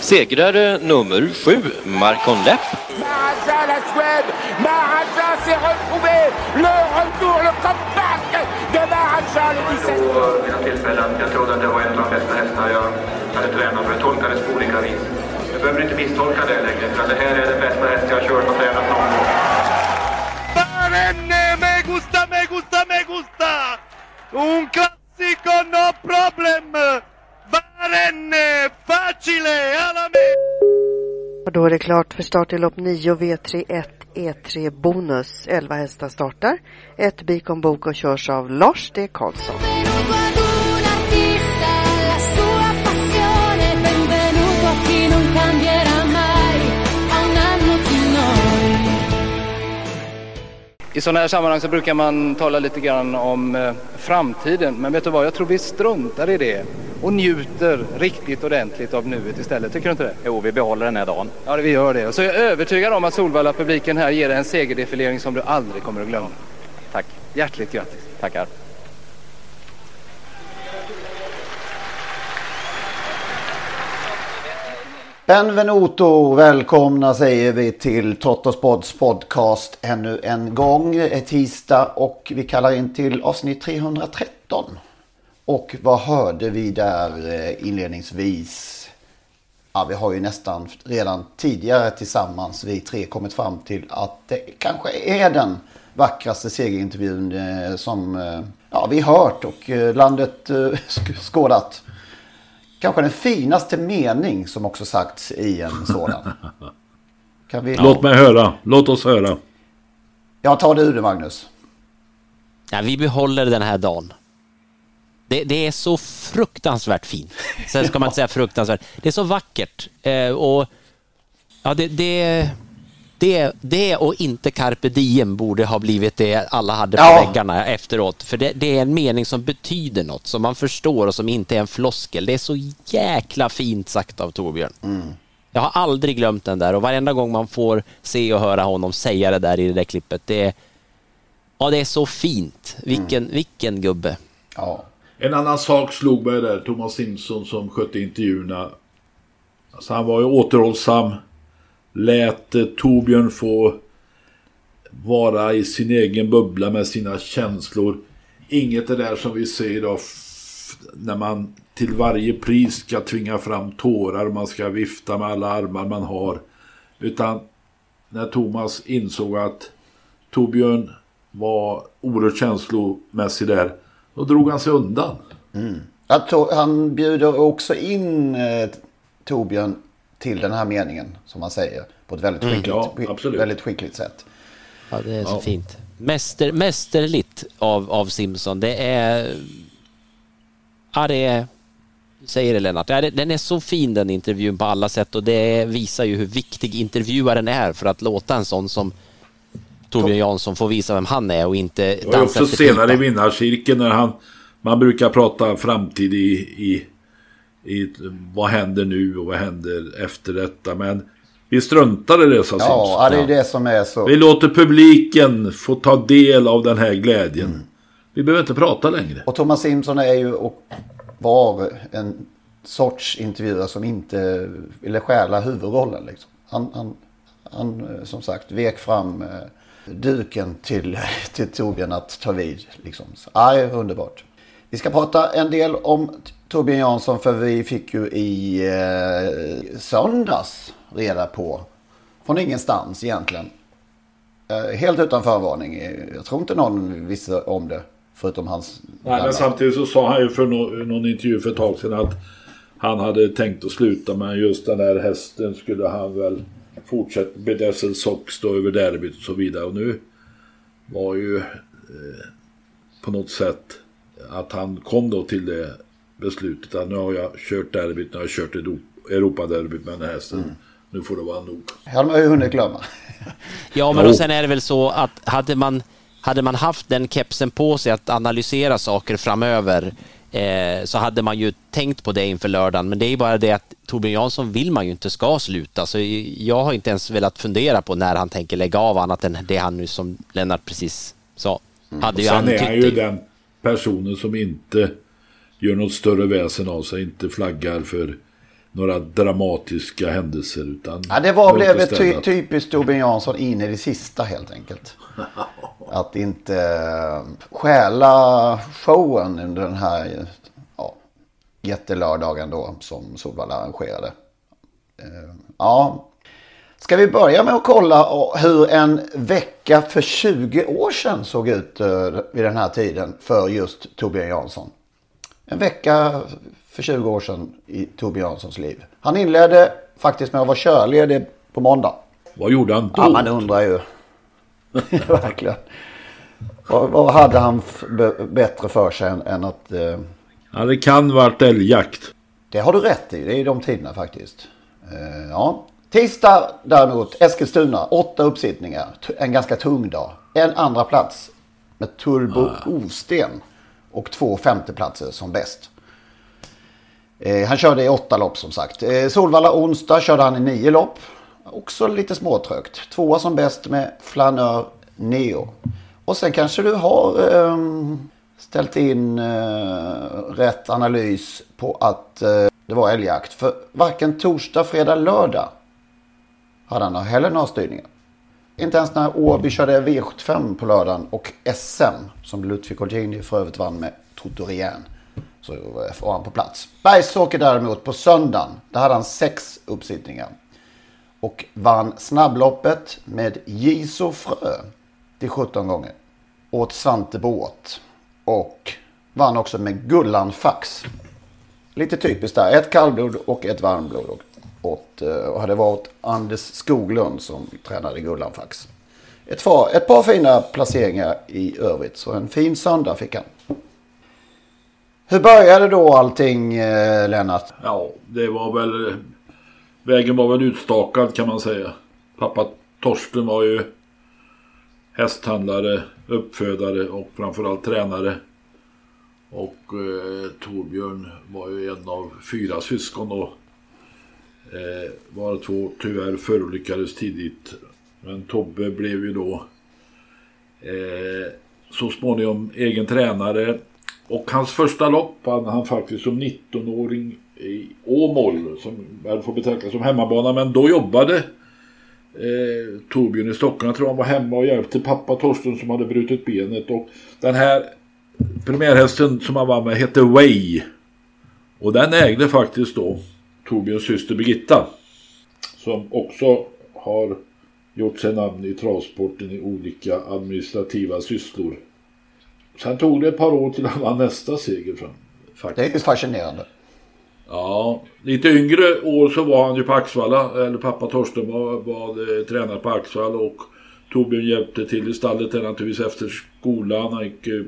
Segrare nummer sju, Marcon Lepp. Maharaja, la Suède Maharaja s'est retrouvé Le retour, le comeback de Maharaja le 17 vid några tillfällen. Jag trodde att det var en av de bästa hästar jag hade tränat för. Jag tolkade det på olika vis. Du behöver inte misstolka det längre, för det här är den bästa häst jag har kört och tränat någon gång. Barenne, me gusta, me gusta, me gusta! Un Och då är det klart för start i lopp 9 V31 E3 e Bonus. 11 hästar startar. Ett Bikon Bok och körs av Lars D. Karlsson. I sådana här sammanhang så brukar man tala lite grann om eh, framtiden. Men vet du vad, jag tror vi struntar i det och njuter riktigt ordentligt av nuet istället. Tycker du inte det? Jo, vi behåller den här dagen. Ja, vi gör det. Och så är jag övertygad om att Solvalla-publiken här ger dig en segerdefilering som du aldrig kommer att glömma. Tack. Hjärtligt grattis. Tackar. Benvenuto, välkomna säger vi till Tottospods podcast ännu en gång. Det är tisdag och vi kallar in till avsnitt 313. Och vad hörde vi där eh, inledningsvis? Ja, vi har ju nästan redan tidigare tillsammans vi tre kommit fram till att det kanske är den vackraste segerintervjun eh, som eh, ja, vi hört och landet skådat. Kanske den finaste mening som också sagts i en sådan. Kan vi... Låt mig höra. Låt oss höra. Jag tar det ur det Magnus. Ja, vi behåller den här dagen. Det, det, är så fruktansvärt fint. Sen ska man inte säga fruktansvärt. Det är så vackert. Eh, och ja, det, det, det, det och inte carpe diem borde ha blivit det alla hade på ja. väggarna efteråt. För det, det, är en mening som betyder något, som man förstår och som inte är en floskel. Det är så jäkla fint sagt av Torbjörn. Mm. Jag har aldrig glömt den där och varenda gång man får se och höra honom säga det där i det där klippet, det är, ja, det är så fint. Vilken, mm. vilken gubbe. Ja. En annan sak slog mig där, Thomas Simpson som skötte intervjuerna. Alltså han var ju återhållsam lät eh, Torbjörn få vara i sin egen bubbla med sina känslor. Inget är där som vi ser idag när man till varje pris ska tvinga fram tårar, man ska vifta med alla armar man har. Utan när Thomas insåg att Torbjörn var oerhört känslomässig där, då drog han sig undan. Mm. Han bjuder också in eh, Torbjörn till den här meningen som man säger på ett väldigt mm. skickligt, mm, ja, väldigt skickligt sätt. Ja, det är så ja. fint. Mäster, mästerligt av, av Simpson. Det är... Ja, det är... Säger det Lennart. Ja, den är så fin den intervjun på alla sätt och det visar ju hur viktig intervjuaren är för att låta en sån som Torbjörn Jansson få visa vem han är och inte dansa Och också senare i vinnarcirkeln när han man brukar prata framtid i, i i vad händer nu och vad händer efter detta. Men vi struntar i det, sa Ja, det är det som är så. Vi låter publiken få ta del av den här glädjen. Mm. Vi behöver inte prata längre. Och Thomas Simpson är ju och var en sorts intervjuare som inte ville stjäla huvudrollen. Liksom. Han, han, han, eh, som sagt, vek fram eh, duken till, till Torbjörn att ta vid. Liksom. Så, aj, underbart. Vi ska prata en del om Torbjörn Jansson för vi fick ju i eh, söndags reda på från ingenstans egentligen. Eh, helt utan förvarning. Jag tror inte någon visste om det förutom hans... Nej, men samtidigt så sa han ju för no någon intervju för ett tag sedan att han hade tänkt att sluta men just den där hästen skulle han väl fortsatt Bedessel Sox då över derbyt och så vidare. Och nu var ju eh, på något sätt att han kom då till det beslutet att nu har jag kört derbyt, nu har jag kört Europaderbyt med den här hästen. Mm. Nu får det vara nog. Det hade man ju hunnit glömma. ja, men och sen är det väl så att hade man, hade man haft den kepsen på sig att analysera saker framöver eh, så hade man ju tänkt på det inför lördagen. Men det är ju bara det att Torbjörn Jansson vill man ju inte ska sluta. Så jag har inte ens velat fundera på när han tänker lägga av annat än det han nu som Lennart precis sa. Mm. Hade ju Sen är han ju den personen som inte gör något större väsen av sig, inte flaggar för några dramatiska händelser. Utan ja, det var blev ty typiskt Torbjörn Jansson in i det sista helt enkelt. Att inte uh, stjäla showen under den här ja, jättelördagen då som Solvalla arrangerade. Uh, ja, Ska vi börja med att kolla hur en vecka för 20 år sedan såg ut uh, vid den här tiden för just Torbjörn Jansson? En vecka för 20 år sedan i Torbjörn Janssons liv. Han inledde faktiskt med att vara körledig på måndag. Vad gjorde han då? Ja, man undrar ju. Verkligen. Vad, vad, hade han bättre för sig än, än att... Eh... Ja, det kan varit älgjakt. Det har du rätt i. Det är de tiderna faktiskt. Eh, ja. Tisdag däremot, Eskilstuna. Åtta uppsittningar. En ganska tung dag. En andra plats med Turbo ah. Osten. Och två femteplatser som bäst. Eh, han körde i åtta lopp som sagt. Eh, Solvalla onsdag körde han i nio lopp. Också lite småtrögt. Tvåa som bäst med Flanör Neo. Och sen kanske du har eh, ställt in eh, rätt analys på att eh, det var älgjakt. För varken torsdag, fredag, lördag hade han heller några styrningar. Inte ens när Åby körde V75 på lördagen och SM som Ludvig Colgjini för övrigt vann med Totorien. Så var han på plats. Bergsåker däremot på söndagen. Där hade han sex uppsittningar. Och vann snabbloppet med Jiso Frö till 17 gånger. Åt Svante Båt. Och vann också med Gullan Fax. Lite typiskt där. Ett kallblod och ett varmblod. Åt, och hade varit Anders Skoglund som tränade Gullan Fax. Ett par, ett par fina placeringar i övrigt. Så en fin söndag fick han. Hur började då allting eh, Lennart? Ja, det var väl... Vägen var väl utstakad kan man säga. Pappa Torsten var ju hästhandlare, uppfödare och framförallt tränare. Och eh, Torbjörn var ju en av fyra syskon då. Eh, var två tyvärr förolyckades tidigt. Men Tobbe blev ju då eh, så småningom egen tränare och hans första lopp vann han faktiskt som 19-åring i Åmål som väl får betraktas som hemmabana men då jobbade eh, Torbjörn i Stockholm. Jag tror han var hemma och hjälpte pappa Torsten som hade brutit benet och den här premiärhästen som han var med hette Way och den ägde faktiskt då Torbjörns syster Birgitta som också har gjort sig namn i travsporten i olika administrativa sysslor. Sen tog det ett par år till han vann nästa seger fram. Faktiskt. Det är ju fascinerande. Ja, lite yngre år så var han ju på Axvalla, eller pappa Torsten var, var eh, tränare på Axvall och Torbjörn hjälpte till i stallet där naturligtvis efter skolan. Han gick eh,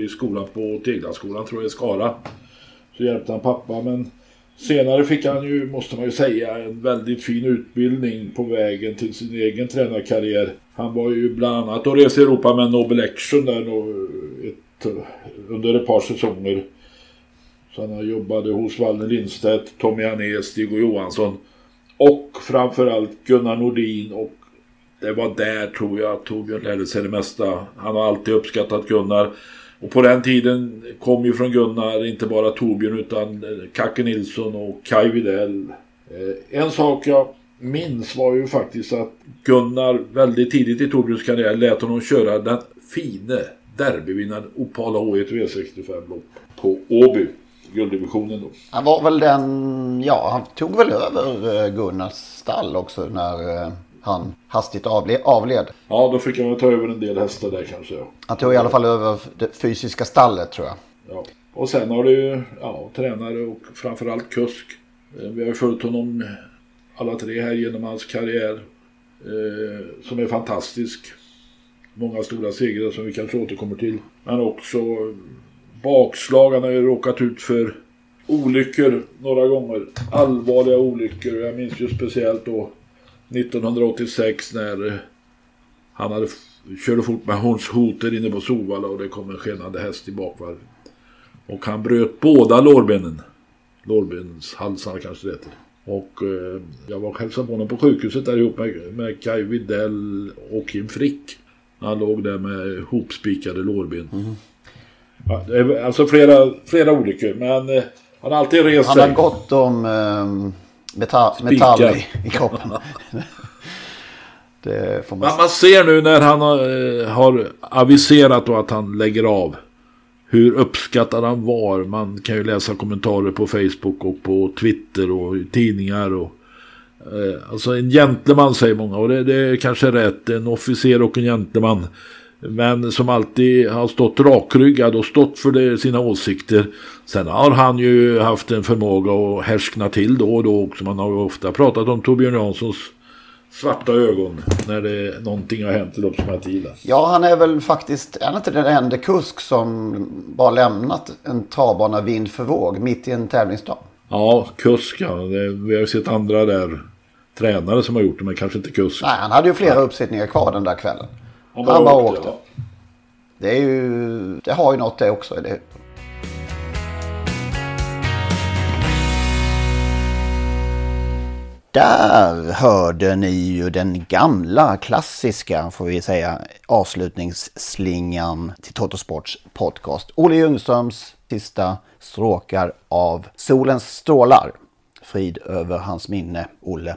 i skolan på Teglandsskolan tror jag i Skara. Så hjälpte han pappa men senare fick han ju, måste man ju säga, en väldigt fin utbildning på vägen till sin egen tränarkarriär. Han var ju bland annat och reste i Europa med Nobel Action där ett, under ett par säsonger. Så han jobbade hos Valner Lindstedt, Tommy Hané, Stig och Johansson och framförallt Gunnar Nordin och det var där tror jag Torbjörn lärde sig det mesta. Han har alltid uppskattat Gunnar. Och på den tiden kom ju från Gunnar inte bara Torbjörn utan eh, Kacke Nilsson och Kai Widell. Eh, en sak jag minns var ju faktiskt att Gunnar väldigt tidigt i Torbjörns karriär lät honom köra den fine derbyvinnaren Opala H1 V65-lopp på Åby. Gulddivisionen då. Han var väl den, ja han tog väl över eh, Gunnars stall också när han hastigt avled. Ja, då fick han ta över en del hästar där kanske. Han tog i alla fall över det fysiska stallet tror jag. Ja. Och sen har du ja, tränare och framförallt kusk. Eh, vi har följt honom alla tre här genom hans karriär. Eh, som är fantastisk. Många stora segrar som vi kanske återkommer till. Men också bakslag. Han har ju råkat ut för olyckor några gånger. Allvarliga olyckor. Jag minns ju speciellt då 1986 när han hade körde fort med Hans Hoter inne på Solvalla och det kom en skenande häst i bakvarv. Och han bröt båda lårbenen. Lårbenshalsarna kanske det heter. Och eh, jag var och hälsade på honom på sjukhuset där ihop med, med Kai Widell och Kim Frick. Han låg där med hopspikade lårben. Mm. Ja, alltså flera, flera olyckor men eh, han har alltid rest sig. Han har gott om eh, metall, metall i, i kroppen. man... man... man ser nu när han har, eh, har aviserat att han lägger av. Hur uppskattad han var. Man kan ju läsa kommentarer på Facebook och på Twitter och i tidningar. Och, eh, alltså en gentleman säger många och det, det är kanske rätt. En officer och en gentleman. Men som alltid har stått rakryggad och stått för det, sina åsikter. Sen har han ju haft en förmåga att härskna till då och då också. Man har ju ofta pratat om Torbjörn Janssons svarta ögon när det, någonting har hänt i loppsmatiden. Ja, han är väl faktiskt, är han inte den enda kusk som bara lämnat en travbana vind för våg mitt i en tävlingsdag? Ja, kusk ja. Det, vi har ju sett andra där, tränare som har gjort det, men kanske inte kusk. Nej, han hade ju flera Nej. uppsättningar kvar den där kvällen. Han bara, han bara åkte. åkte. Ja. Det, är ju, det har ju något det också. Det, Där hörde ni ju den gamla klassiska, får vi säga, avslutningsslingan till Totosports podcast. Olle Ljungströms sista stråkar av Solens strålar. Frid över hans minne, Olle.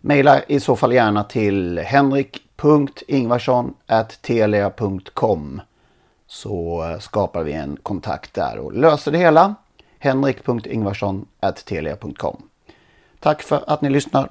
Maila i så fall gärna till henrik.ingvarsson.telia.com så eh, skapar vi en kontakt där och löser det hela. henrik.ingvarsson.telia.com Tack för att ni lyssnar.